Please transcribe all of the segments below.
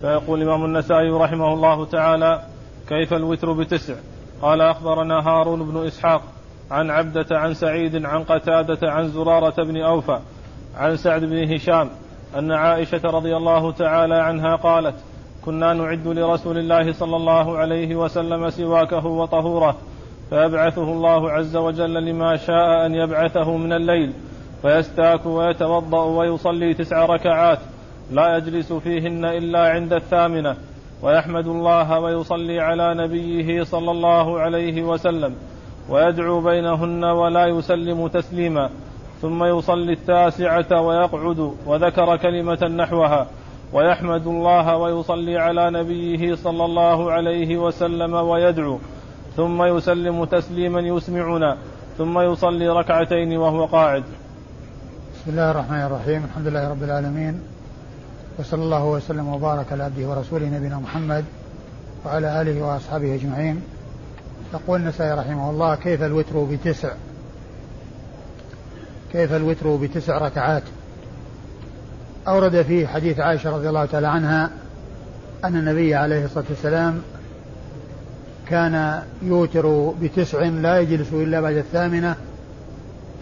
فيقول الإمام النسائي رحمه الله تعالى كيف الوتر بتسع؟ قال أخبرنا هارون بن إسحاق عن عبدة عن سعيد عن قتادة عن زرارة بن أوفى عن سعد بن هشام أن عائشة رضي الله تعالى عنها قالت كنا نعد لرسول الله صلى الله عليه وسلم سواكه وطهوره فيبعثه الله عز وجل لما شاء أن يبعثه من الليل فيستاك ويتوضأ ويصلي تسع ركعات لا يجلس فيهن إلا عند الثامنة ويحمد الله ويصلي على نبيه صلى الله عليه وسلم ويدعو بينهن ولا يسلم تسليما ثم يصلي التاسعة ويقعد وذكر كلمة نحوها ويحمد الله ويصلي على نبيه صلى الله عليه وسلم ويدعو ثم يسلم تسليما يسمعنا ثم يصلي ركعتين وهو قاعد. بسم الله الرحمن الرحيم. الحمد لله رب العالمين. وصلى الله وسلم وبارك على عبده ورسوله نبينا محمد وعلى آله وأصحابه أجمعين. يقول النسائي رحمه الله كيف الوتر بتسع؟ كيف الوتر بتسع ركعات؟ أورد فيه حديث عائشة رضي الله تعالى عنها أن النبي عليه الصلاة والسلام كان يوتر بتسع لا يجلس إلا بعد الثامنة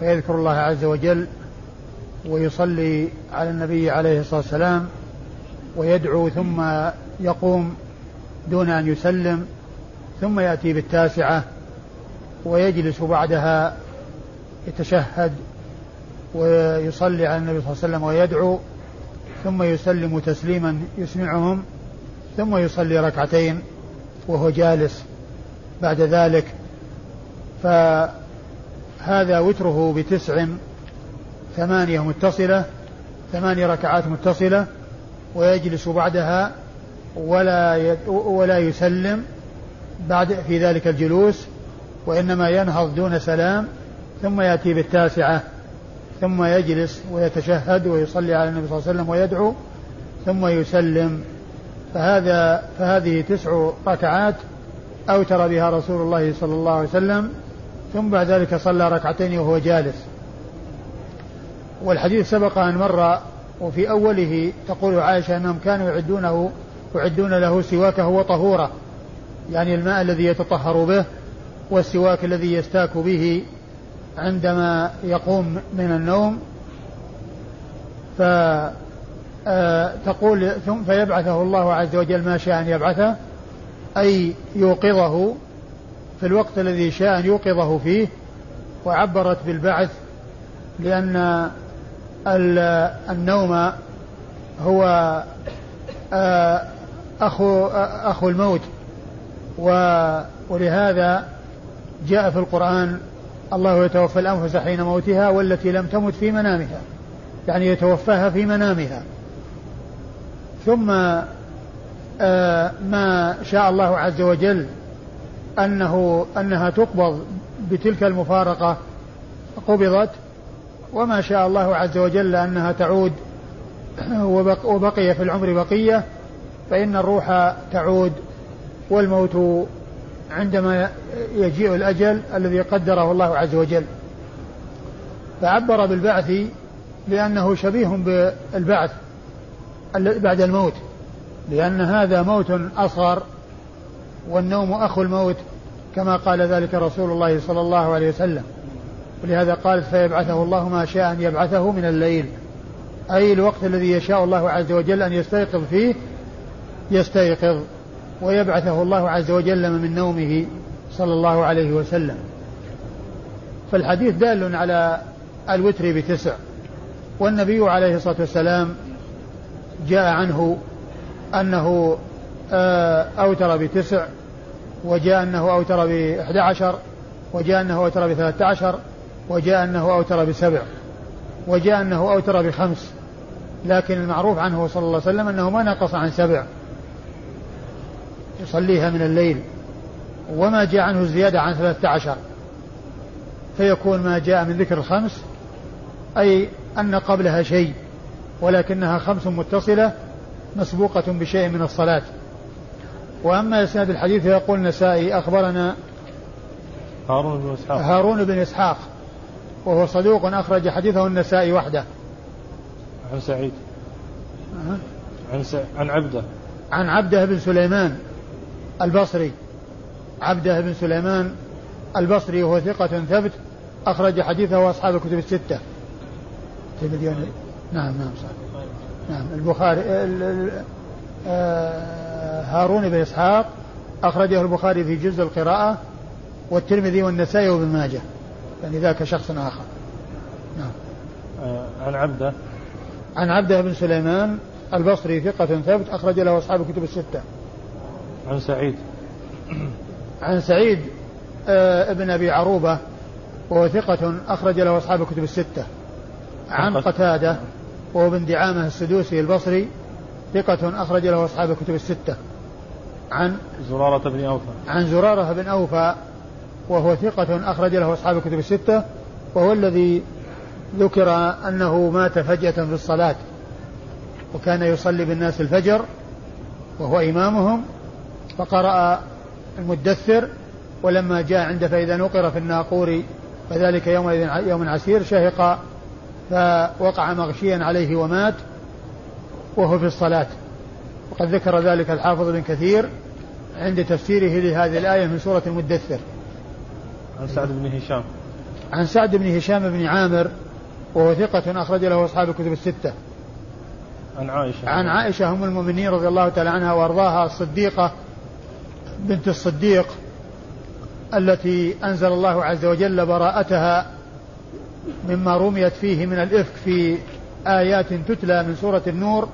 فيذكر الله عز وجل ويصلي على النبي عليه الصلاة والسلام ويدعو ثم يقوم دون أن يسلم ثم يأتي بالتاسعة ويجلس بعدها يتشهد ويصلي على النبي صلى الله عليه وسلم ويدعو ثم يسلم تسليما يسمعهم ثم يصلي ركعتين وهو جالس. بعد ذلك فهذا وتره بتسع ثمانية متصلة ثماني ركعات متصلة ويجلس بعدها ولا ولا يسلم بعد في ذلك الجلوس وإنما ينهض دون سلام ثم يأتي بالتاسعة ثم يجلس ويتشهد ويصلي على النبي صلى الله عليه وسلم ويدعو ثم يسلم. فهذا فهذه تسع ركعات أوتر بها رسول الله صلى الله عليه وسلم ثم بعد ذلك صلى ركعتين وهو جالس. والحديث سبق أن مر وفي أوله تقول عائشة أنهم كانوا يعدونه يعدون له سواكه وطهوره يعني الماء الذي يتطهر به والسواك الذي يستاك به عندما يقوم من النوم. فتقول ثم فيبعثه الله عز وجل ما شاء أن يبعثه أي يوقظه في الوقت الذي شاء أن يوقظه فيه وعبرت بالبعث لأن النوم هو أخو أخو الموت. ولهذا جاء في القرآن الله يتوفى الأنفس حين موتها والتي لم تمت في منامها. يعني يتوفاها في منامها. ثم آه ما شاء الله عز وجل أنه أنها تقبض بتلك المفارقة قبضت وما شاء الله عز وجل أنها تعود وبقي في العمر بقية فإن الروح تعود والموت عندما يجيء الأجل الذي قدره الله عز وجل. فعبر بالبعث لأنه شبيه بالبعث بعد الموت لأن هذا موت أصغر والنوم أخو الموت كما قال ذلك رسول الله صلى الله عليه وسلم. ولهذا قالت فيبعثه الله ما شاء أن يبعثه من الليل. أي الوقت الذي يشاء الله عز وجل أن يستيقظ فيه يستيقظ. ويبعثه الله عز وجل من نومه صلى الله عليه وسلم. فالحديث دال على الوتر بتسع. والنبي عليه الصلاة والسلام جاء عنه أنه آه، أوتر بتسع وجاء أنه أوتر بإحدى عشر وجاء أنه أوتر بثلاثة عشر وجاء أنه أوتر بسبع وجاء أنه أوتر بخمس لكن المعروف عنه صلى الله عليه وسلم أنه ما نقص عن سبع. يصليها من الليل. وما جاء عنه زيادة عن ثلاثة عشر. فيكون ما جاء من ذكر الخمس أي أن قبلها شيء ولكنها خمس متصلة مسبوقة بشيء من الصلاة. وأما إسناد الحديث فيقول النسائي أخبرنا هارون بن إسحاق. هارون بن إسحاق. وهو صدوق أخرج حديثه النسائي وحده. عن سعيد. أه. عن س... عن عبده. عن عبده بن سليمان البصري. عبده بن سليمان البصري وهو ثقة ثبت أخرج حديثه أصحاب الكتب الستة. نعم نعم صح نعم البخاري آه، هارون بن إسحاق أخرجه البخاري في جزء القراءة والترمذي والنسائي وابن ماجه. يعني ذاك شخص آخر. نعم. آه، عن عبده. عن عبده بن سليمان البصري ثقة ثبت أخرج له أصحاب الكتب الستة. عن سعيد. عن سعيد آه ابن أبي عروبة وهو ثقة أخرج له أصحاب الكتب الستة. عن قتادة وهو بن دعامة السدوسي البصري ثقة أخرج له أصحاب الكتب الستة. عن زرارة بن أوفى. عن زرارة بن أوفى وهو ثقة أخرج له أصحاب الكتب الستة وهو الذي ذكر أنه مات فجأة في الصلاة وكان يصلي بالناس الفجر وهو إمامهم فقرأ المدثر ولما جاء عند فإذا نقر في الناقور فذلك يومئذ يوم عسير شهق فوقع مغشيا عليه ومات وهو في الصلاة. وقد ذكر ذلك الحافظ بن كثير عند تفسيره لهذه الآية من سورة المدثر. عن سعد بن هشام. عن سعد بن هشام بن عامر وهو ثقة أخرج له أصحاب الكتب الستة. عن عائشة. عن عائشة أم المؤمنين رضي الله تعالى عنها وأرضاها الصديقة بنت الصديق التي أنزل الله عز وجل براءتها مما رميت فيه من الإفك في آيات تتلى من سورة النور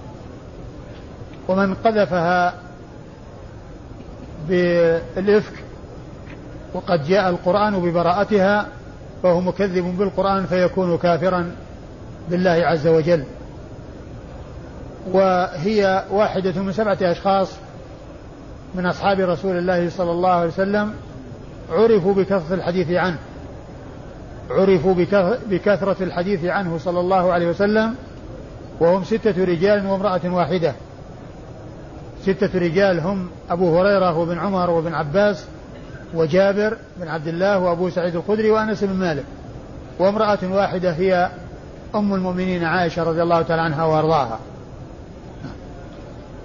ومن قذفها بالإفك وقد جاء القرآن ببراءتها فهو مكذب بالقرآن فيكون كافرا بالله عز وجل. وهي واحدة من سبعة أشخاص من أصحاب رسول الله صلى الله عليه وسلم عرفوا بكثرة الحديث عنه. عرفوا بكثرة الحديث عنه صلى الله عليه وسلم وهم ستة رجال وامرأة واحدة. ستة رجال هم أبو هريرة وابن عمر وابن عباس وجابر بن عبد الله وأبو سعيد الخدري وأنس بن مالك وامرأة واحدة هي أم المؤمنين عائشة رضي الله تعالى عنها وأرضاها.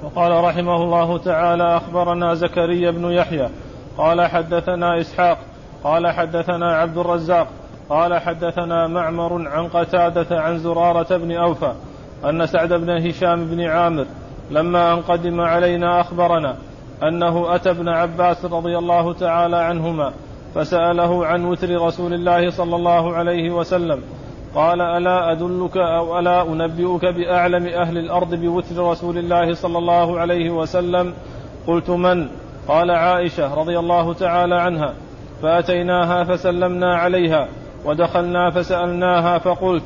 وقال رحمه الله تعالى أخبرنا زكريا بن يحيى. قال حدثنا إسحاق. قال حدثنا عبد الرزاق. قال حدثنا معمر عن قتادة عن زرارة بن أوفى أن سعد بن هشام بن عامر لما أن قدم علينا أخبرنا أنه أتى ابن عباس رضي الله تعالى عنهما فسأله عن وتر رسول الله صلى الله عليه وسلم قال ألا أدلك أو ألا أنبئك بأعلم أهل الأرض بوتر رسول الله صلى الله عليه وسلم؟ قلت من؟ قال عائشة رضي الله تعالى عنها. فأتيناها فسلمنا عليها ودخلنا فسألناها فقلت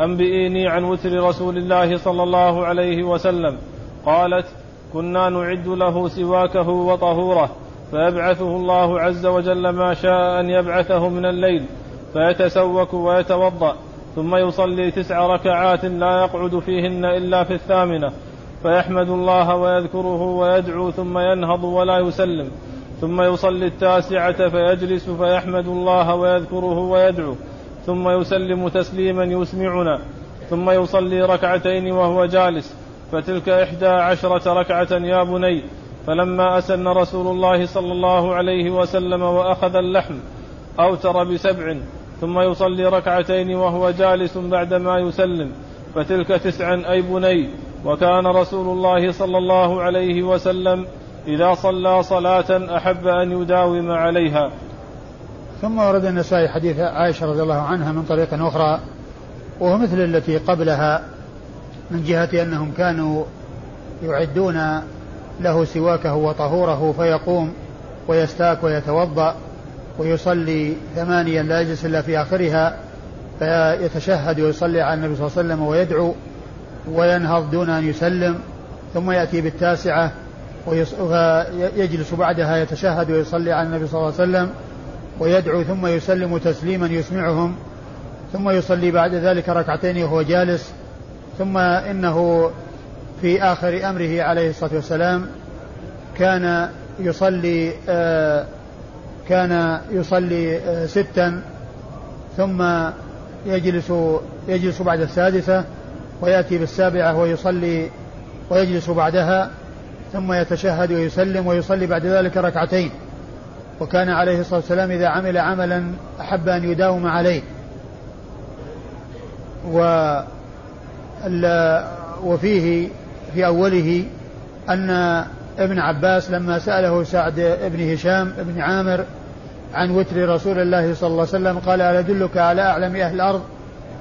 أنبئيني عن وتر رسول الله صلى الله عليه وسلم. قالت كنا نعد له سواكه وطهوره فيبعثه الله عز وجل ما شاء أن يبعثه من الليل فيتسوك ويتوضأ ثم يصلي تسع ركعات لا يقعد فيهن إلا في الثامنة فيحمد الله ويذكره ويدعو ثم ينهض ولا يسلم ثم يصلي التاسعة فيجلس فيحمد الله ويذكره ويدعو ثم يسلم تسليما يسمعنا ثم يصلي ركعتين وهو جالس فتلك إحدى عشرة ركعة يا بني فلما أسن رسول الله صلى الله عليه وسلم وأخذ اللحم أوتر بسبع ثم يصلي ركعتين وهو جالس بعدما يسلم فتلك تسعا أي بني وكان رسول الله صلى الله عليه وسلم إذا صلى صلاة أحب أن يداوم عليها. ثم ورد النسائي حديث عائشة رضي الله عنها من طريق أخرى وهو مثل التي قبلها من جهة أنهم كانوا يعدون له سواكه وطهوره فيقوم ويستاك ويتوضأ ويصلي ثمانيا لا يجلس إلا في آخرها فيتشهد ويصلي على النبي صلى الله عليه وسلم ويدعو وينهض دون أن يسلم ثم يأتي بالتاسعة ويجلس بعدها يتشهد ويصلي على النبي صلى الله عليه وسلم ويدعو ثم يسلم تسليما يسمعهم ثم يصلي بعد ذلك ركعتين وهو جالس ثم إنه في آخر أمره عليه الصلاة والسلام كان يصلي آه كان يصلي آه ستا ثم يجلس يجلس بعد السادسة ويأتي بالسابعة ويصلي ويجلس بعدها ثم يتشهد ويسلم ويصلي بعد ذلك ركعتين. وكان عليه الصلاة والسلام إذا عمل عملا أحب أن يداوم عليه. و وفيه في أوله أن ابن عباس لما سأله سعد بن هشام بن عامر عن وتر رسول الله صلى الله عليه وسلم قال ألا أدلك على أعلم أهل الأرض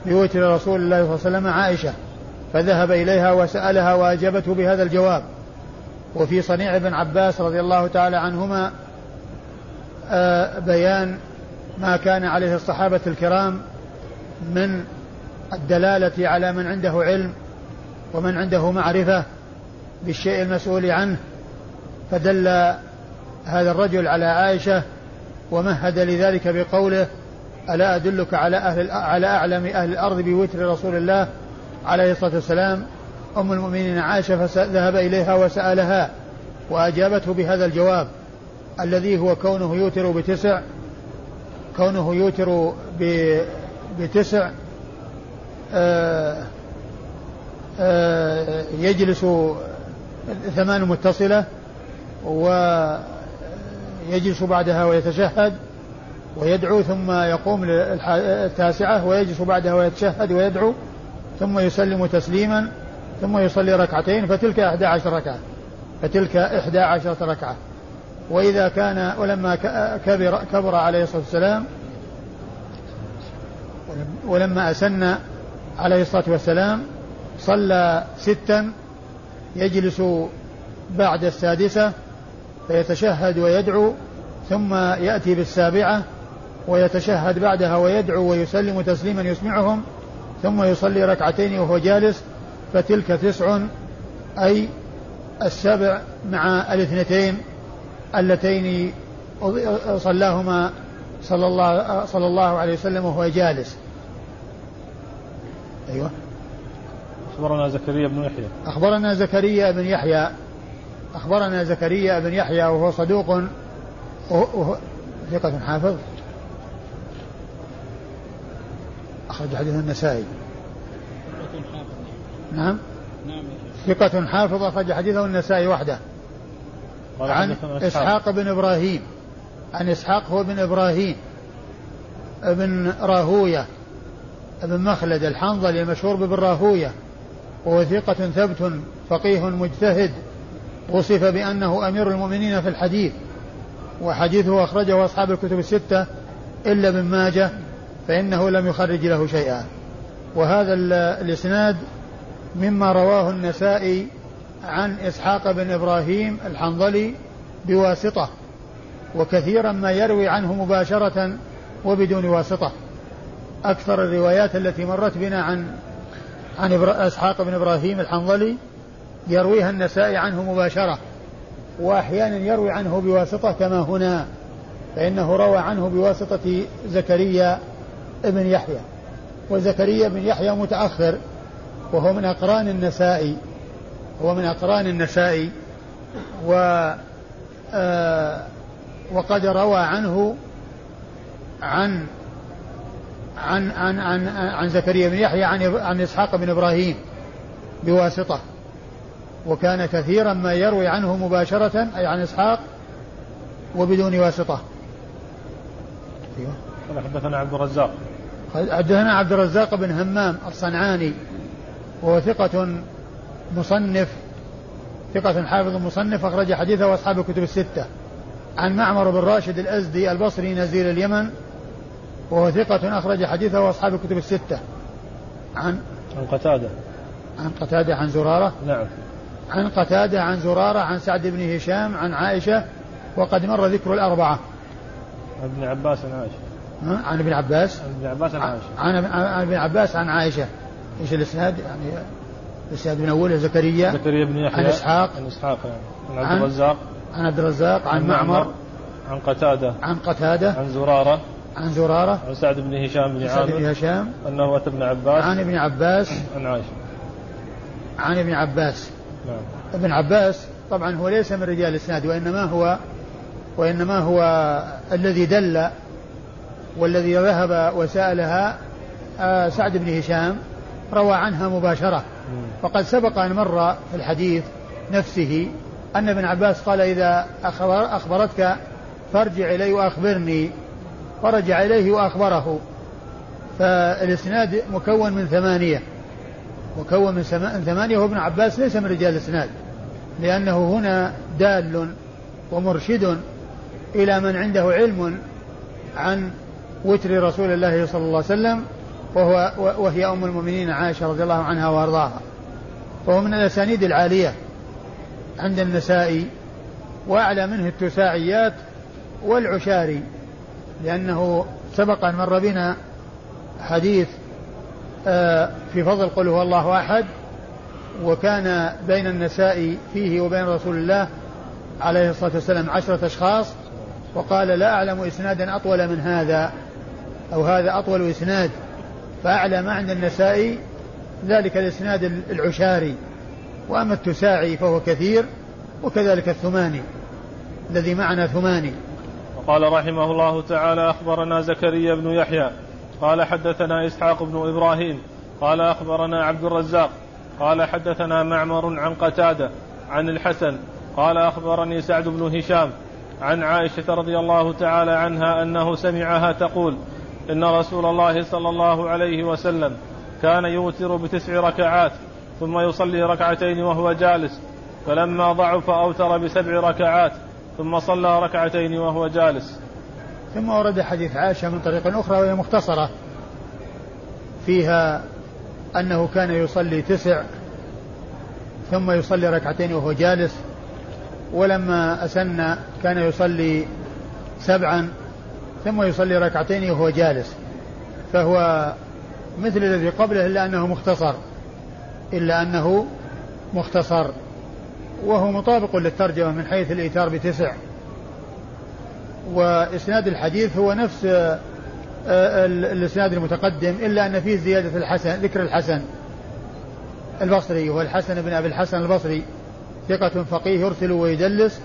بوتر رسول الله صلى الله عليه وسلم عائشة؟ فذهب إليها وسألها وأجابته بهذا الجواب. وفي صنيع ابن عباس رضي الله تعالى عنهما آه، بيان ما كان عليه الصحابة الكرام من الدلالة على من عنده علم ومن عنده معرفة بالشيء المسؤول عنه فدل هذا الرجل على عائشة ومهد لذلك بقوله ألا أدلك على أهل على أعلم أهل الأرض بوتر رسول الله عليه الصلاة والسلام؟ أم المؤمنين عائشة فذهب إليها وسألها وأجابته بهذا الجواب الذي هو كونه يوتر بتسع كونه يوتر بتسع يجلس ثمان متصلة ويجلس بعدها ويتشهد ويدعو ثم يقوم للتاسعة ويجلس بعدها ويتشهد ويدعو ثم يسلم تسليما ثم يصلي ركعتين فتلك إحدى عشر ركعة فتلك إحدى عشرة ركعة. وإذا كان ولما كبر, كبر عليه الصلاة والسلام ولما أسن عليه الصلاة والسلام صلى ستا يجلس بعد السادسة فيتشهد ويدعو ثم يأتي بالسابعة ويتشهد بعدها ويدعو ويسلم تسليما يسمعهم ثم يصلي ركعتين وهو جالس فتلك تسع أي السبع مع الاثنتين اللتين صلاهما صلى الله صلى الله عليه وسلم وهو جالس. أيوه. أخبرنا زكريا بن يحيى. أخبرنا زكريا بن يحيى. أخبرنا زكريا بن يحيى وهو صدوق. وهو ثقة حافظ. أخرج حديث النسائي. نعم. ثقة حافظ أخرج حديثه النسائي وحده. عن إسحاق. بن إبراهيم. عن إسحاق هو بن إبراهيم. ابن راهوية. ابن مخلد الحنظلي المشهور بابن راهوية وهو ثقة ثبت فقيه مجتهد وصف بأنه أمير المؤمنين في الحديث وحديثه أخرجه أصحاب الكتب الستة إلا ابن ماجه فإنه لم يخرج له شيئا. وهذا الإسناد مما رواه النسائي عن إسحاق بن إبراهيم الحنظلي بواسطة وكثيرا ما يروي عنه مباشرة وبدون واسطة. أكثر الروايات التي مرت بنا عن عن إسحاق بن إبراهيم الحنظلي يرويها النسائي عنه مباشرة وأحيانا يروي عنه بواسطة كما هنا فإنه روى عنه بواسطة زكريا بن يحيى وزكريا بن يحيى متأخر وهو من أقران النسائي هو من أقران النسائي و آه وقد روى عنه عن عن عن عن, عن زكريا بن يحيى عن عن إسحاق بن إبراهيم بواسطة. وكان كثيرا ما يروي عنه مباشرة أي عن إسحاق وبدون واسطة. أيوه. حدثنا عبد الرزاق. حدثنا عبد الرزاق بن همام الصنعاني وهو ثقة مصنف ثقة حافظ مصنف أخرج حديثه وأصحاب الكتب الستة. عن معمر بن راشد الأزدي البصري نزيل اليمن وهو ثقة أخرج حديثه وأصحاب الكتب الستة. عن؟ عن قتادة. عن قتادة عن زرارة. نعم. عن قتادة عن زرارة عن سعد بن هشام عن عائشة وقد مر ذكر الأربعة. عن ابن عباس عن عائشة. عن ابن عباس؟ عن ابن عباس عن عائشة. عن, عن ابن عباس عن عائشة. إيش الإسناد؟ يعني الإسناد من أوله؟ زكريا زكريا بن يحيى عن إسحاق. عن إسحاق يعني. عن عبد الرزاق. عن عبد الرزاق عن, عن معمر. عن قتادة. عن قتادة. عن زرارة. عن زرارة عن سعد بن هشام بن عامر سعد بن هشام أنه أتى ابن عباس عن ابن عباس عن عائشة. عن ابن عباس. نعم. ابن عباس طبعا هو ليس من رجال الإسناد وإنما هو وإنما هو الذي دل والذي ذهب وسألها آه، سعد بن هشام روى عنها مباشرة. فقد سبق أن مر في الحديث نفسه أن ابن عباس قال إذا أخبر أخبرتك فارجع إلي وأخبرني. فرجع إليه وأخبره. فالإسناد مكون من ثمانية. مكون من ثمانية. وابن عباس ليس من رجال الإسناد. لأنه هنا دال ومرشد إلى من عنده علم عن وتر رسول الله صلى الله عليه وسلم وهو وهي أم المؤمنين عائشة رضي الله عنها وأرضاها. وهو من الأسانيد العالية عند النسائي وأعلى منه التساعيات والعشاري. لأنه سبق أن مر بنا حديث آه، في فضل قل هو الله أحد وكان بين النساء فيه وبين رسول الله عليه الصلاة والسلام عشرة أشخاص وقال لا أعلم إسنادا أطول من هذا أو هذا أطول إسناد فأعلى ما عند النسائي ذلك الإسناد العشاري وأما التساعي فهو كثير وكذلك الثماني الذي معنا ثماني. وقال رحمه الله تعالى أخبرنا زكريا بن يحيى قال حدثنا إسحاق بن إبراهيم قال أخبرنا عبد الرزاق قال حدثنا معمر عن قتادة عن الحسن قال أخبرني سعد بن هشام عن عائشة رضي الله تعالى عنها أنه سمعها تقول إن رسول الله صلى الله عليه وسلم كان يوتر بتسع ركعات ثم يصلي ركعتين وهو جالس فلما ضعف أوتر بسبع ركعات ثم صلى ركعتين وهو جالس. ثم ورد حديث عائشة من طريق أخرى وهي مختصرة. فيها أنه كان يصلي تسع ثم يصلي ركعتين وهو جالس. ولما أسن كان يصلي سبعا ثم يصلي ركعتين وهو جالس. فهو مثل الذي قبله إلا أنه مختصر إلا أنه مختصر. وهو مطابق للترجمة من حيث الإيتار بتسع. وإسناد الحديث هو نفس آه، آه، الإسناد المتقدم إلا أن فيه زيادة الحسن ذكر الحسن البصري هو الحسن بن أبي الحسن البصري. ثقة فقيه يرسل ويدلس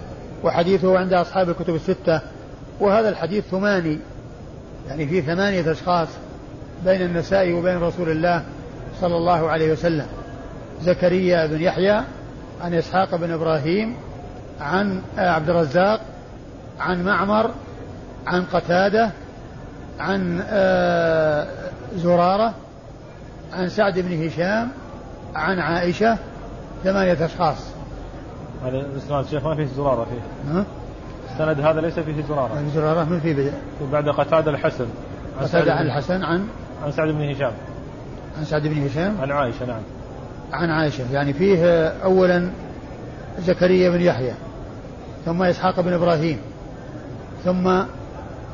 وحديثه عند أصحاب الكتب الستة. وهذا الحديث ثماني يعني فيه ثمانية أشخاص بين النساء وبين رسول الله صلى الله عليه وسلم. زكريا بن يحيى عن إسحاق بن إبراهيم عن عبد الرزاق عن معمر عن قتادة عن آه، زرارة عن سعد بن هشام عن عائشة ثمانية أشخاص. هذا الإسناد شيخ ما فيه زرارة فيه. ها؟ السند هذا ليس فيه زرارة. يعني زرارة من في بدأ بعد قتادة الحسن. قتادة عن الحسن عن؟ عن سعد بن هشام. عن سعد بن هشام. عن عائشة نعم. عن عائشة يعني فيه أولا زكريا بن يحيى ثم إسحاق بن إبراهيم ثم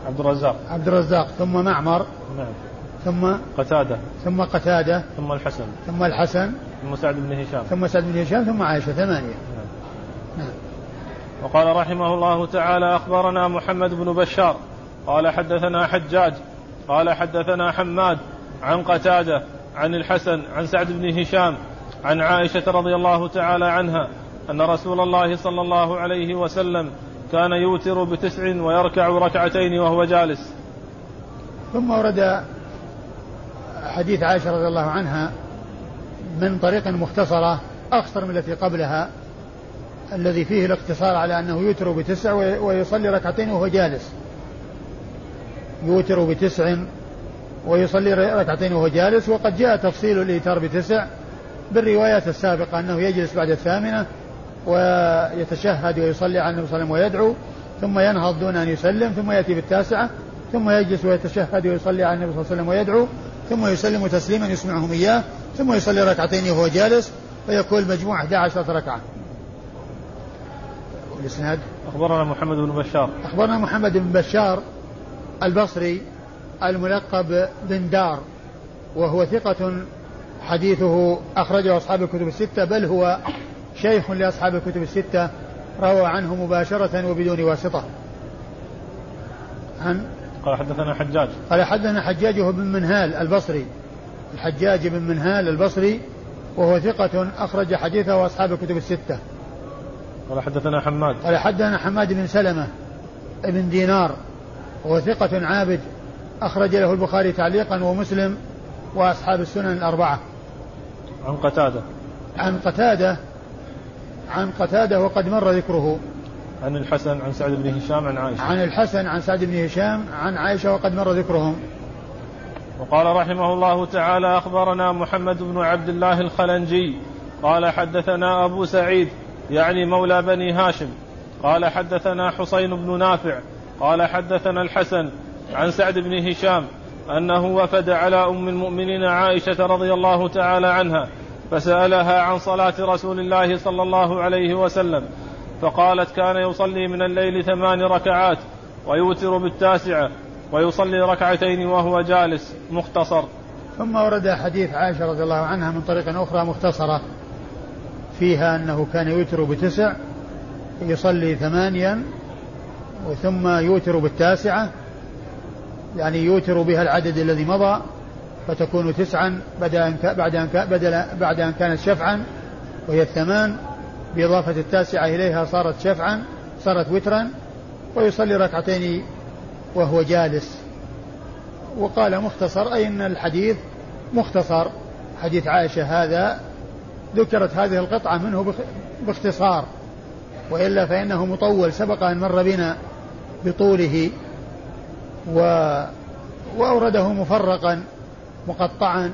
عبد الرزاق. عبد الرزاق ثم معمر نعم. ثم قتادة. ثم قتادة ثم الحسن. ثم الحسن ثم سعد بن هشام. ثم سعد بن هشام ثم عائشة ثمانية. نعم. نعم. وقال رحمه الله تعالى أخبرنا محمد بن بشار. قال حدثنا حجاج. قال حدثنا حماد عن قتادة عن الحسن عن سعد بن هشام عن عائشة رضي الله تعالى عنها أن رسول الله صلى الله عليه وسلم كان يوتر بتسع ويركع ركعتين وهو جالس. ثم ورد حديث عائشة رضي الله عنها من طريق مختصرة أختصر من التي قبلها الذي فيه الاقتصار على أنه يوتر بتسع ويصلي ركعتين وهو جالس. يوتر بتسع ويصلي ركعتين وهو جالس وقد جاء تفصيل الإيتار بتسع بالروايات السابقة أنه يجلس بعد الثامنة ويتشهد ويصلي على النبي صلى الله عليه وسلم ويدعو ثم ينهض دون أن يسلم ثم يأتي بالتاسعة ثم يجلس ويتشهد ويصلي على النبي صلى الله عليه وسلم ويدعو ثم يسلم تسليما يسمعهم إياه ثم يصلي ركعتين وهو جالس فيكون المجموع 11 ركعة. الإسناد أخبرنا محمد بن بشار. أخبرنا محمد بن بشار البصري الملقب بن دار وهو ثقة حديثه أخرجه أصحاب الكتب الستة بل هو شيخ لأصحاب الكتب الستة روى عنه مباشرة وبدون واسطة. عن؟ قال حدثنا حجاج. قال حدثنا حجاج بن منهال البصري. الحجاج بن منهال البصري وهو ثقة أخرج حديثه أصحاب الكتب الستة. قال حدثنا حماد. قال حدثنا حماد بن سلمة بن دينار وهو ثقة عابد أخرج له البخاري تعليقا ومسلم وأصحاب السنن الأربعة. عن قتادة. عن قتادة عن قتادة وقد مر ذكره. عن الحسن عن سعد بن هشام عن عائشة. عن الحسن عن سعد بن هشام عن عائشة وقد مر ذكرهم. وقال رحمه الله تعالى أخبرنا محمد بن عبد الله الخلنجي. قال حدثنا أبو سعيد يعني مولى بني هاشم. قال حدثنا حسين بن نافع. قال حدثنا الحسن عن سعد بن هشام. أنه وفد على أم المؤمنين عائشة رضي الله تعالى عنها فسألها عن صلاة رسول الله صلى الله عليه وسلم فقالت كان يصلي من الليل ثمان ركعات ويوتر بالتاسعة ويصلي ركعتين وهو جالس. مختصر. ثم ورد حديث عائشة رضي الله عنها من طريق أخرى مختصرة فيها أنه كان يوتر بتسع يصلي ثمانيا ثم يوتر بالتاسعة يعني يوتر بها العدد الذي مضى فتكون تسعا بعد أن بعد أن بدل بعد أن كانت شفعا وهي الثمان. بإضافة التاسعة إليها صارت شفعا صارت وترا ويصلي ركعتين وهو جالس. وقال مختصر أي أن الحديث مختصر. حديث عائشة هذا ذكرت هذه القطعة منه باختصار. وإلا فإنه مطول سبق أن مر بنا بطوله. و وأورده مفرقا مقطعا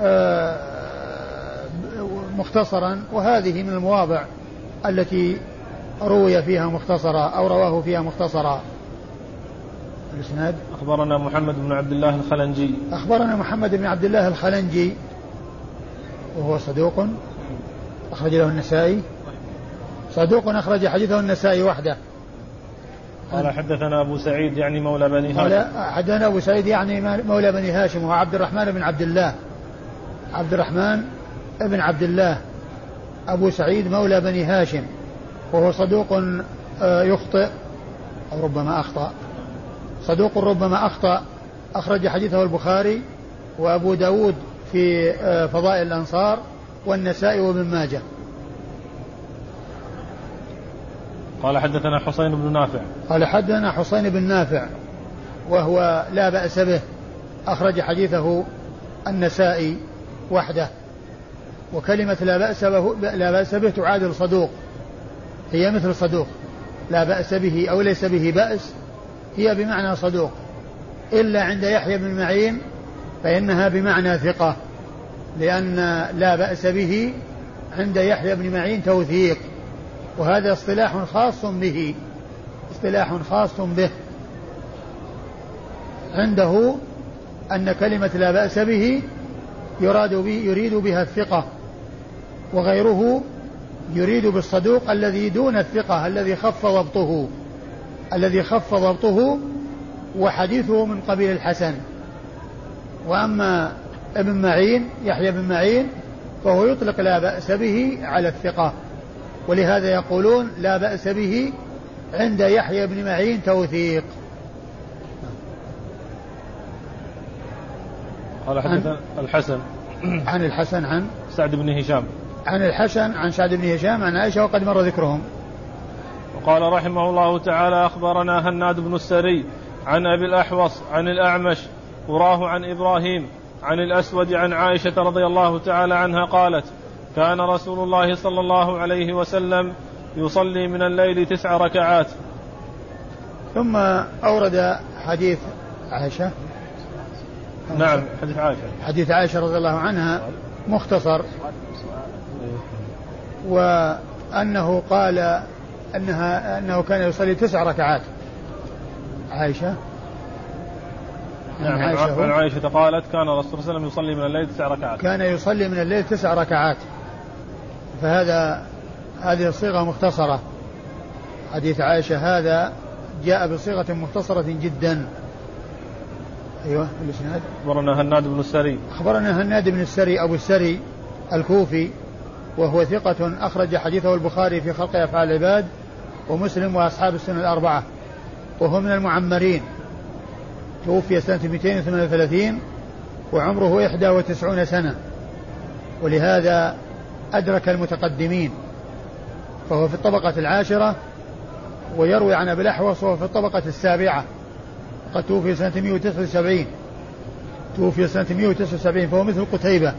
آه، مختصرا وهذه من المواضع التي روي فيها مختصرا أو رواه فيها مختصرا الإسناد؟ أخبرنا محمد بن عبد الله الخلنجي. أخبرنا محمد بن عبد الله الخلنجي وهو صدوق أخرج له النسائي. صدوق أخرج حديثه النسائي وحده. قال حدثنا أبو سعيد يعني مولى بني هاشم. حدثنا أبو سعيد يعني مولى بني هاشم وهو عبد الرحمن بن عبد الله. عبد الرحمن بن عبد الله. أبو سعيد مولى بني هاشم وهو صدوق آه، يخطئ أو ربما أخطأ. صدوق ربما أخطأ. أخرج حديثه البخاري وأبو داود في آه، فضائل الأنصار والنسائي وابن ماجه. قال حدثنا حسين بن نافع. قال حدثنا حسين بن نافع وهو لا بأس به أخرج حديثه النسائي وحده وكلمة لا بأس به لا بأس به تعادل صدوق هي مثل صدوق لا بأس به أو ليس به بأس هي بمعنى صدوق إلا عند يحيى بن معين فإنها بمعنى ثقة لأن لا بأس به عند يحيى بن معين توثيق. وهذا اصطلاح خاص به اصطلاح خاص به. عنده أن كلمة لا بأس به يراد به يريد بها الثقة وغيره يريد بالصدوق الذي دون الثقة الذي خف ضبطه الذي خف ضبطه وحديثه من قبيل الحسن. وأما ابن معين يحيى بن معين فهو يطلق لا بأس به على الثقة. ولهذا يقولون لا بأس به عند يحيى بن معين توثيق. قال حدثنا الحسن. عن الحسن عن؟ سعد بن هشام. عن الحسن عن سعد بن هشام عن عائشة وقد مر ذكرهم. وقال رحمه الله تعالى أخبرنا هناد بن السري عن أبي الأحوص عن الأعمش وراه عن إبراهيم عن الأسود عن عائشة رضي الله تعالى عنها قالت كان رسول الله صلى الله عليه وسلم يصلي من الليل تسع ركعات. ثم أورد حديث عائشة. نعم حديث عائشة. حديث عائشة رضي الله عنها مختصر. وأنه قال أنها أنه كان يصلي تسع ركعات. عائشة. نعم عائشة, عن عائشة قالت كان الرسول صلى الله عليه وسلم يصلي من الليل تسع ركعات. كان يصلي من الليل تسع ركعات. فهذا هذه الصيغة مختصرة. حديث عائشة هذا جاء بصيغة مختصرة جدا. أيوه الإسناد أخبرنا هناد بن السري. أخبرنا هناد بن السري أبو السري الكوفي وهو ثقة أخرج حديثه البخاري في خلق أفعال العباد ومسلم وأصحاب السنة الأربعة وهو من المعمرين. توفي سنة 238 وعمره 91 سنة. ولهذا أدرك المتقدمين فهو في الطبقة العاشرة ويروي عن أبي الأحوص وهو في الطبقة السابعة قد توفي سنة 179 توفي سنة 179 فهو مثل قتيبة.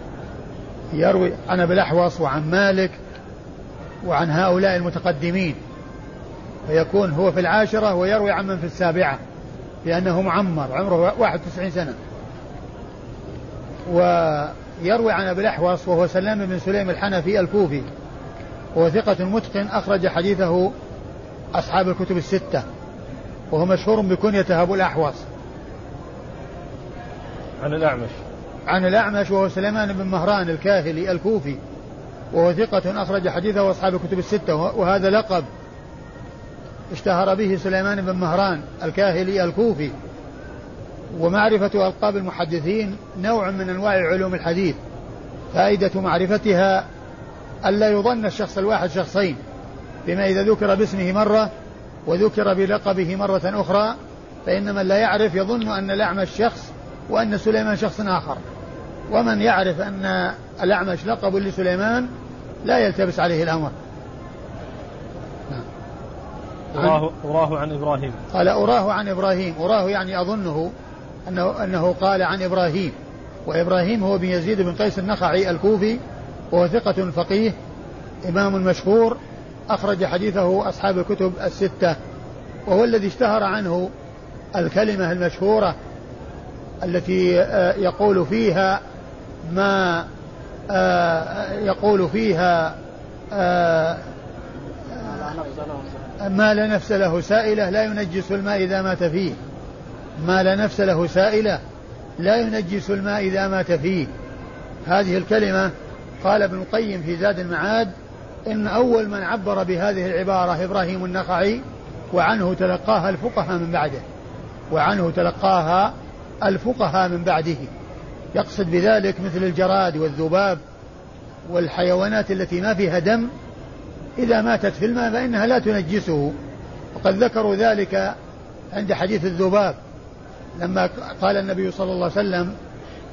يروي عن أبي الأحوص وعن مالك وعن هؤلاء المتقدمين. فيكون هو في العاشرة ويروي عمن في السابعة لأنه معمر عمره 91 سنة. ويروي عن أبي الأحوص وهو سلام بن سليم الحنفي الكوفي وهو ثقة متقن أخرج حديثه أصحاب الكتب الستة وهو مشهور بكنيته أبو الأحوص. عن الأعمش. عن الأعمش وهو سليمان بن مهران الكاهلي الكوفي وهو ثقة أخرج حديثه أصحاب الكتب الستة وهذا لقب اشتهر به سليمان بن مهران الكاهلي الكوفي. ومعرفة ألقاب المحدثين نوع من أنواع علوم الحديث فائدة معرفتها ألا يظن الشخص الواحد شخصين بما إذا ذكر باسمه مرة وذكر بلقبه مرة أخرى فإن من لا يعرف يظن أن الأعمش شخص وأن سليمان شخص آخر. ومن يعرف أن الأعمش لقب لسليمان لا يلتبس عليه الأمر. أراه, أراه عن إبراهيم. قال أراه عن إبراهيم أراه يعني أظنه. أنه, أنه قال عن إبراهيم وإبراهيم هو بن يزيد بن قيس النخعي الكوفي وهو ثقة فقيه إمام مشهور أخرج حديثه أصحاب الكتب الستة وهو الذي اشتهر عنه الكلمة المشهورة التي آه، يقول فيها ما آه، يقول فيها آه، ما لا نفس له سائلة لا ينجس الماء إذا مات فيه. ما لا نفس له سائلة. لا ينجس الماء إذا مات فيه. هذه الكلمة قال ابن القيم في زاد المعاد إن أول من عبر بهذه العبارة إبراهيم النخعي وعنه تلقاها الفقهاء من بعده. وعنه تلقاها الفقهاء من بعده. يقصد بذلك مثل الجراد والذباب والحيوانات التي ما فيها دم. إذا ماتت في الماء فإنها لا تنجسه. وقد ذكروا ذلك عند حديث الذباب. لما قال النبي صلى الله عليه وسلم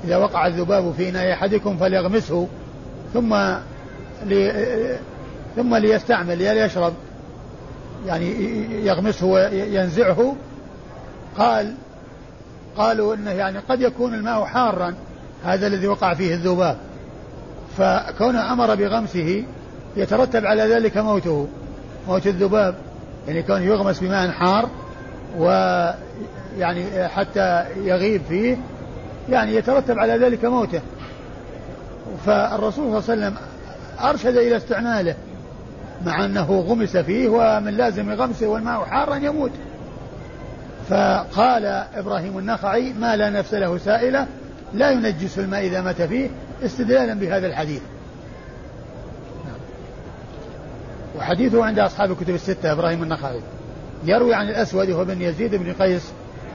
إذا وقع الذباب في إناء أحدكم فليغمسه ثم لي ثم ليستعمل ليشرب. يعني يغمسه وينزعه. قال قالوا إنه يعني قد يكون الماء حارا هذا الذي وقع فيه الذباب. فكونه أمر بغمسه يترتب على ذلك موته موت الذباب. يعني كونه يغمس بماء حار ويعني حتى يغيب فيه يعني يترتب على ذلك موته. فالرسول صلى الله عليه وسلم أرشد إلى استعماله مع أنه غمس فيه ومن لازم غمسه والماء حارا يموت. فقال إبراهيم النخعي ما لا نفس له سائلة لا ينجس الماء إذا مات فيه استدلالا بهذا الحديث. وحديثه عند أصحاب الكتب الستة إبراهيم النخعي. يروي عن الأسود وهو بن يزيد بن قيس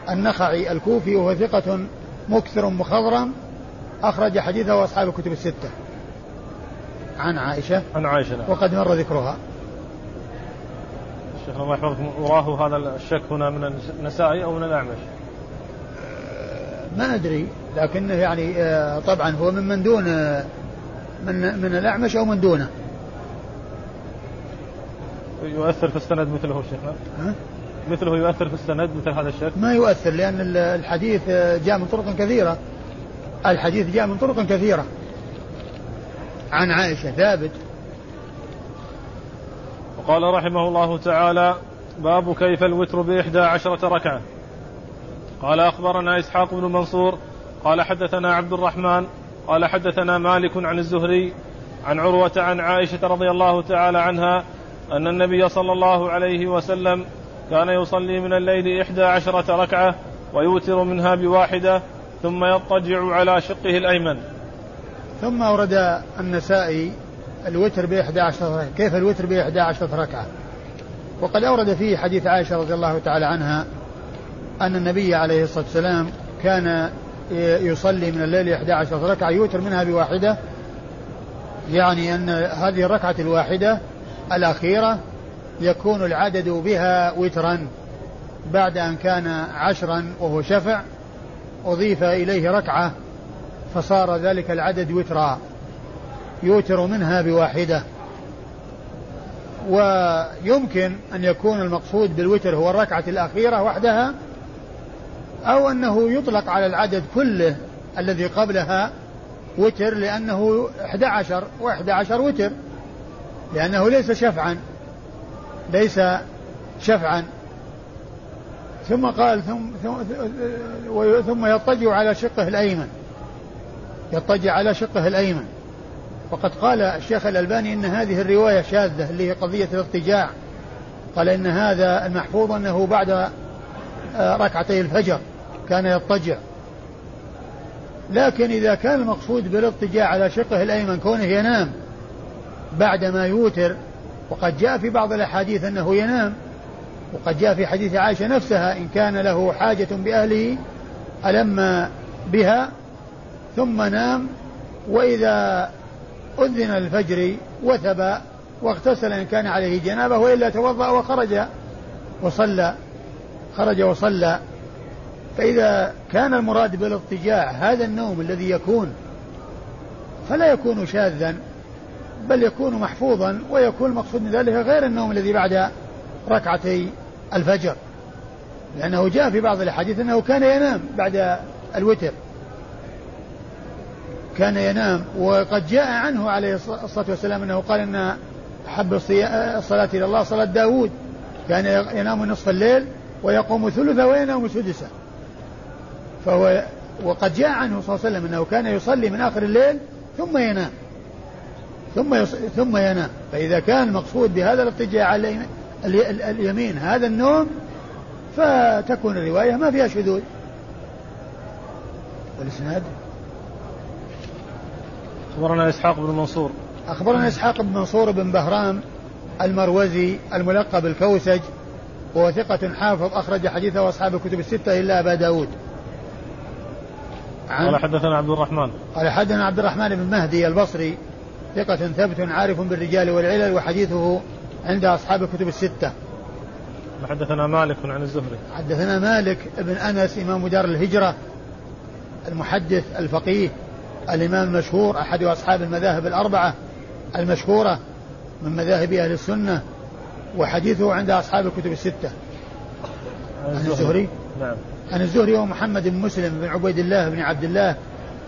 النخعي الكوفي وهو ثقة مكثر مخضرم أخرج حديثه أصحاب الكتب الستة. عن عائشة. عن عائشة نعم. وقد مر ذكرها. الشيخ الله يحفظكم وراه هذا الشك هنا من النسائي أو من الأعمش؟ ما أدري لكنه يعني آه، طبعا هو من من دون من من الأعمش أو من دونه. يؤثر في السند مثله شيخنا. مثله يؤثر في السند مثل هذا الشك ما يؤثر لأن الحديث جاء من طرق كثيرة. الحديث جاء من طرق كثيرة. عن عائشة ثابت. وقال رحمه الله تعالى باب كيف الوتر بإحدى عشرة ركعة. قال أخبرنا إسحاق بن منصور قال حدثنا عبد الرحمن قال حدثنا مالك عن الزهري عن عروة عن عائشة رضي الله تعالى عنها أن النبي صلى الله عليه وسلم كان يصلي من الليل إحدى عشرة ركعة ويوتر منها بواحدة ثم يضطجع على شقه الأيمن. ثم أورد النسائي الوتر بإحدى عشرة ركعة. كيف الوتر بإحدى عشرة ركعة؟ وقد أورد فيه حديث عائشة رضي الله تعالى عنها أن النبي عليه الصلاة والسلام كان يصلي من الليل إحدى عشرة ركعة يوتر منها بواحدة يعني أن هذه الركعة الواحدة الأخيرة يكون العدد بها وترا بعد أن كان عشرا وهو شفع أضيف إليه ركعة فصار ذلك العدد وترا يوتر منها بواحدة. ويمكن أن يكون المقصود بالوتر هو الركعة الأخيرة وحدها أو أنه يطلق على العدد كله الذي قبلها وتر لأنه 11 و11 وتر لأنه ليس شفعا. ليس شفعا. ثم قال ثم ثم, ثم يضطجع على شقه الأيمن. يضطجع على شقه الأيمن. وقد قال الشيخ الألباني إن هذه الرواية شاذة اللي هي قضية الاضطجاع. قال إن هذا المحفوظ أنه بعد آه، ركعتي الفجر كان يضطجع. لكن إذا كان المقصود بالاضطجاع على شقه الأيمن كونه ينام بعد ما يوتر وقد جاء في بعض الأحاديث أنه ينام وقد جاء في حديث عائشة نفسها إن كان له حاجة بأهله ألم بها ثم نام وإذا أذن الفجر وثب واغتسل إن كان عليه جنابة وإلا توضأ وخرج وصلى خرج وصلى. فإذا كان المراد بالاضطجاع هذا النوم الذي يكون فلا يكون شاذا. بل يكون محفوظا ويكون المقصود من ذلك غير النوم الذي بعد ركعتي الفجر. لأنه جاء في بعض الأحاديث أنه كان ينام بعد الوتر. كان ينام وقد جاء عنه عليه الصلاة والسلام أنه قال أن أحب الصلاة إلى الله صلاة داود كان ينام نصف الليل ويقوم ثلثه وينام سدسه. فهو وقد جاء عنه صلى الله عليه وسلم أنه كان يصلي من آخر الليل ثم ينام. ثم يص... ثم ينام. فإذا كان المقصود بهذا الاضطجاع على اليمين هذا النوم فتكون الرواية ما فيها شذوذ. والإسناد؟ أخبرنا إسحاق بن منصور. أخبرنا إسحاق بن منصور بن بهرام المروزي الملقب الكوسج وهو ثقة حافظ أخرج حديثه أصحاب الكتب الستة إلا أبا داود. قال حدثنا عبد الرحمن. قال حدثنا عبد الرحمن بن مهدي البصري ثقة ثبت عارف بالرجال والعلل وحديثه عند أصحاب الكتب الستة. حدثنا مالك عن الزهري. حدثنا مالك بن أنس إمام دار الهجرة المحدث الفقيه الإمام المشهور أحد أصحاب المذاهب الأربعة المشهورة من مذاهب أهل السنة وحديثه عند أصحاب الكتب الستة. عن الزهري؟ نعم. عن الزهري هو محمد بن مسلم بن عبيد الله بن عبد الله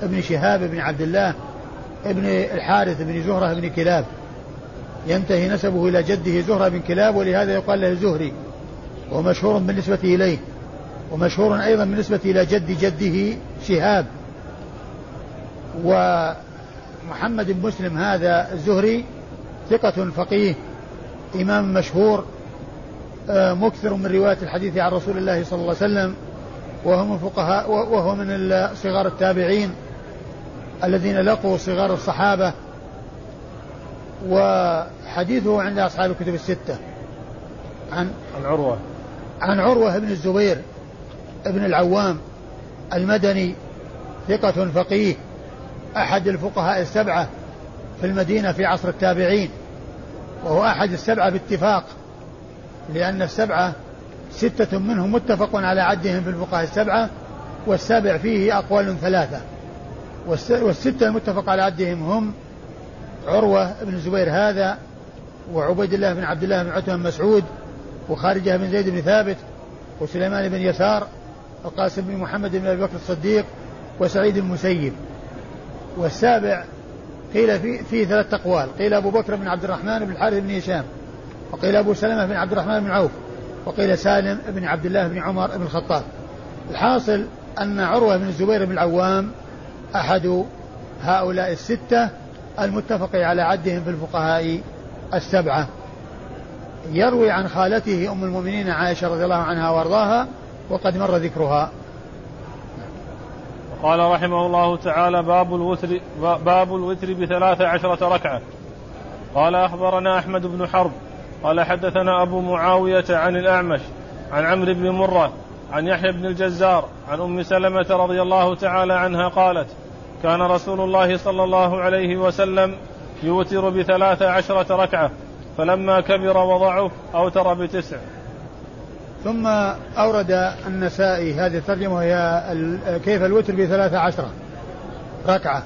بن شهاب بن عبد الله ابن الحارث بن زهرة بن كلاب. ينتهي نسبه إلى جده زهرة بن كلاب ولهذا يقال له الزهري ومشهور بالنسبة إليه ومشهور أيضا بالنسبة إلى جد جده شهاب. ومحمد بن مسلم هذا الزهري ثقة فقيه إمام مشهور آه، مكثر من رواية الحديث عن رسول الله صلى الله عليه وسلم وهو من فقهاء وهو من صغار التابعين. الذين لقوا صغار الصحابة وحديثه عند أصحاب الكتب الستة. عن عن عروة. عن عروة بن الزبير ابن العوام المدني ثقة فقيه أحد الفقهاء السبعة في المدينة في عصر التابعين وهو أحد السبعة باتفاق لأن السبعة ستة منهم متفق على عدهم في الفقهاء السبعة والسابع فيه أقوال ثلاثة. والستة المتفق على عدهم هم عروة بن الزبير هذا وعبيد الله بن عبد الله بن عتبة بن مسعود وخارجة بن زيد بن ثابت وسليمان بن يسار وقاسم بن محمد بن أبي بكر الصديق وسعيد المسيب والسابع قيل في فيه ثلاث أقوال قيل أبو بكر بن عبد الرحمن بن الحارث بن هشام وقيل أبو سلمة بن عبد الرحمن بن عوف وقيل سالم بن عبد الله بن عمر بن الخطاب. الحاصل أن عروة بن الزبير بن العوام أحد هؤلاء الستة المتفق على عدهم في الفقهاء السبعة. يروي عن خالته أم المؤمنين عائشة رضي الله عنها وأرضاها وقد مر ذكرها. قال رحمه الله تعالى باب الوتر باب الوتر بثلاث عشرة ركعة. قال أخبرنا أحمد بن حرب. قال حدثنا أبو معاوية عن الأعمش عن عمرو بن مرة عن يحيى بن الجزار عن أم سلمة رضي الله تعالى عنها قالت كان رسول الله صلى الله عليه وسلم يوتر بثلاث عشرة ركعة فلما كبر وضعف أوتر بتسع. ثم أورد النسائي هذه الترجمة وهي كيف الوتر بثلاث عشرة ركعة.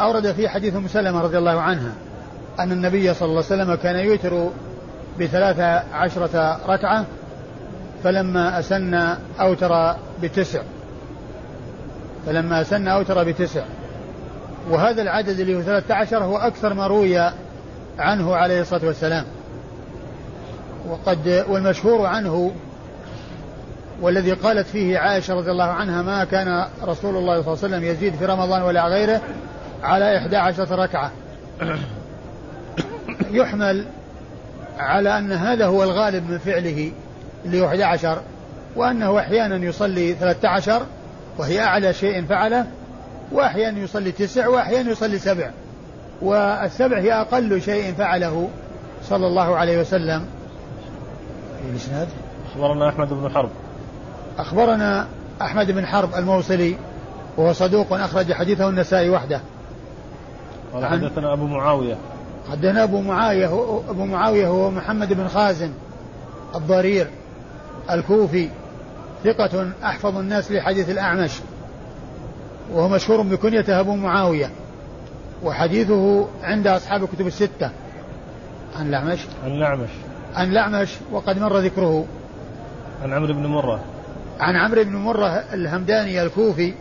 أورد في حديث أم سلمة رضي الله عنها أن النبي صلى الله عليه وسلم كان يوتر بثلاث عشرة ركعة فلما أسن أوتر بتسع. فلما أسن أوتر بتسع. وهذا العدد اللي هو ثلاثة عشر هو أكثر ما روي عنه عليه الصلاة والسلام. وقد والمشهور عنه والذي قالت فيه عائشة رضي الله عنها ما كان رسول الله صلى الله عليه وسلم يزيد في رمضان ولا غيره على إحدى عشرة ركعة. يحمل على أن هذا هو الغالب من فعله. اللي هو 11 وأنه أحيانا يصلي 13 وهي أعلى شيء فعله وأحيانا يصلي تسع وأحيانا يصلي سبع والسبع هي أقل شيء فعله صلى الله عليه وسلم. الإسناد أخبرنا أحمد بن حرب. أخبرنا أحمد بن حرب الموصلي وهو صدوق أخرج حديثه النسائي وحده. قال حدثنا أبو معاوية. حدثنا أبو معاوية أبو معاوية هو محمد بن خازن الضرير. الكوفي ثقة أحفظ الناس لحديث الأعمش وهو مشهور بكنيته أبو معاوية وحديثه عند أصحاب الكتب الستة عن الأعمش. عن الأعمش. عن الأعمش وقد مر ذكره. عن عمرو بن مرة. عن عمرو بن مرة الهمداني الكوفي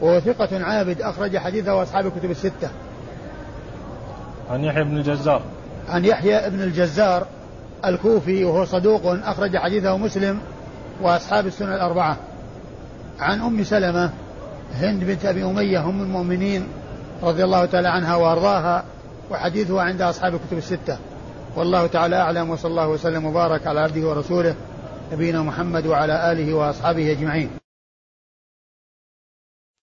وهو ثقة عابد أخرج حديثه أصحاب الكتب الستة. عن يحيى بن الجزار. عن يحيى بن الجزار الكوفي وهو صدوق أخرج حديثه مسلم وأصحاب السنة الأربعة. عن أم سلمة هند بنت أبي أمية أم المؤمنين رضي الله تعالى عنها وأرضاها وحديثها عند أصحاب الكتب الستة. والله تعالى أعلم وصلى الله وسلم وبارك على عبده ورسوله نبينا محمد وعلى آله وأصحابه أجمعين.